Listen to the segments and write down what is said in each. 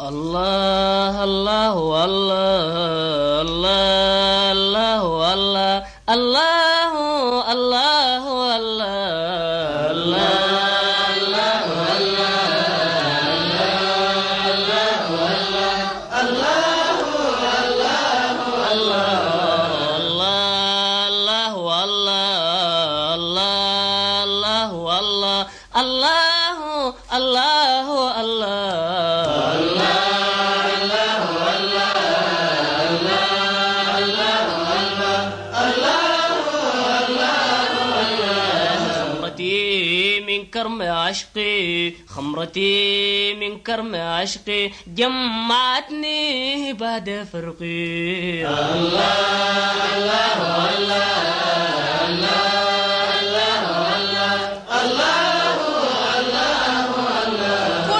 الله الله الله الله الله الله الله الله الله الله الله الله الله الله من كرم عشقي خمرتي من كرم عشقي جمعتني بعد فرقي. الله الله الله الله الله الله الله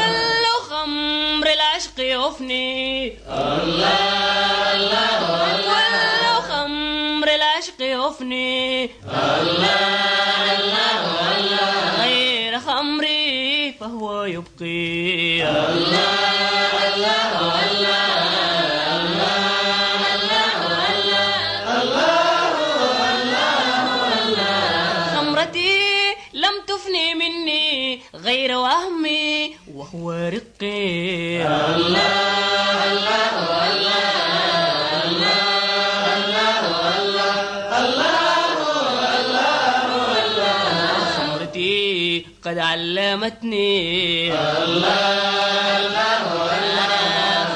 الله خمر العشق يوفني. الله الله فهو يبقي. لم تفني مني غير وهمي وهو رقي. قد علمتني.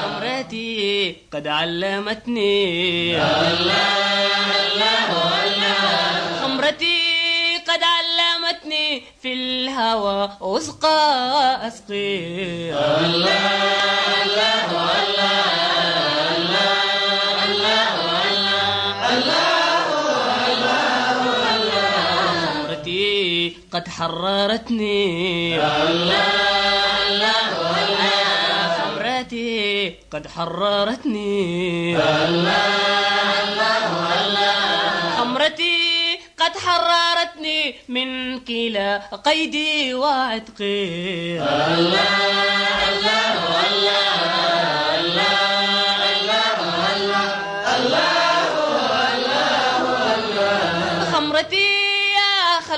خمرتي قد علمتني. خمرتي قد علمتني في الهوى أسقى أسقي. خمرتي قد حررتني. الله الله الله خمرتي قد حررتني. الله الله الله خمرتي قد حررتني من كلا قيدي وعتقي. الله الله الله الله الله الله الله خمرتي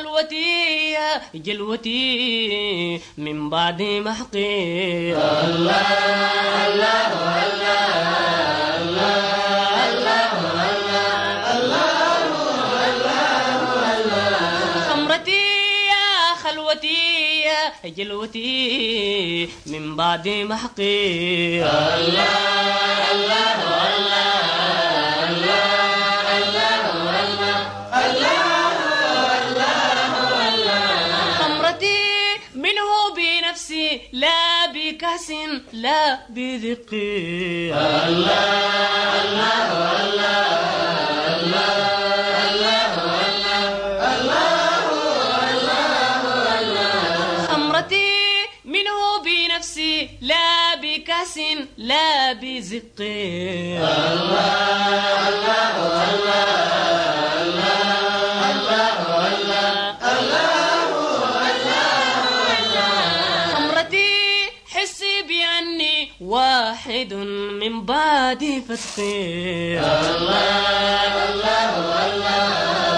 خلوتي يا جلوتي من بعد ما حقي الله الله الله جلوتي من بعد ما الله الله الله لا بكاس لا برق الله الله الله الله لا بكاس لا بزق الله الله الله الله, الله واحد من بعد فتقي الله الله الله الله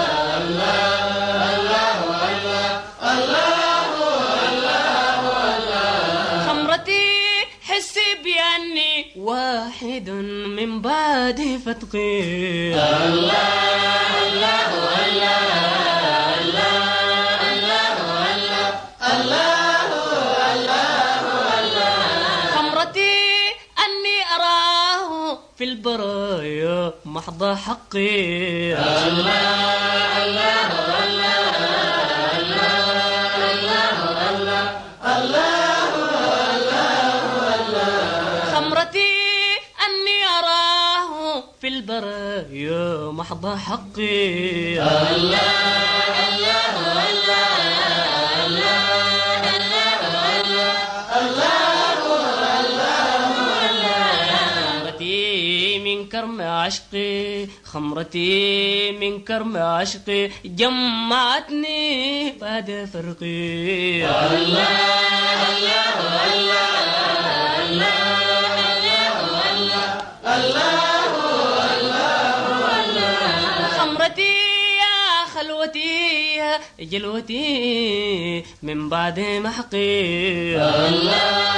واحد من بعد فتقي الله الله الله في البرايا محض حقي. الله الله الله في البرايا محض حقي. الله الله الله كرم عشقي خمرتي من كرم عشقي جمعتني بعد فرقي. الله الله الله خمرتي يا خلوتي يا جلوتي من بعد محقي. الله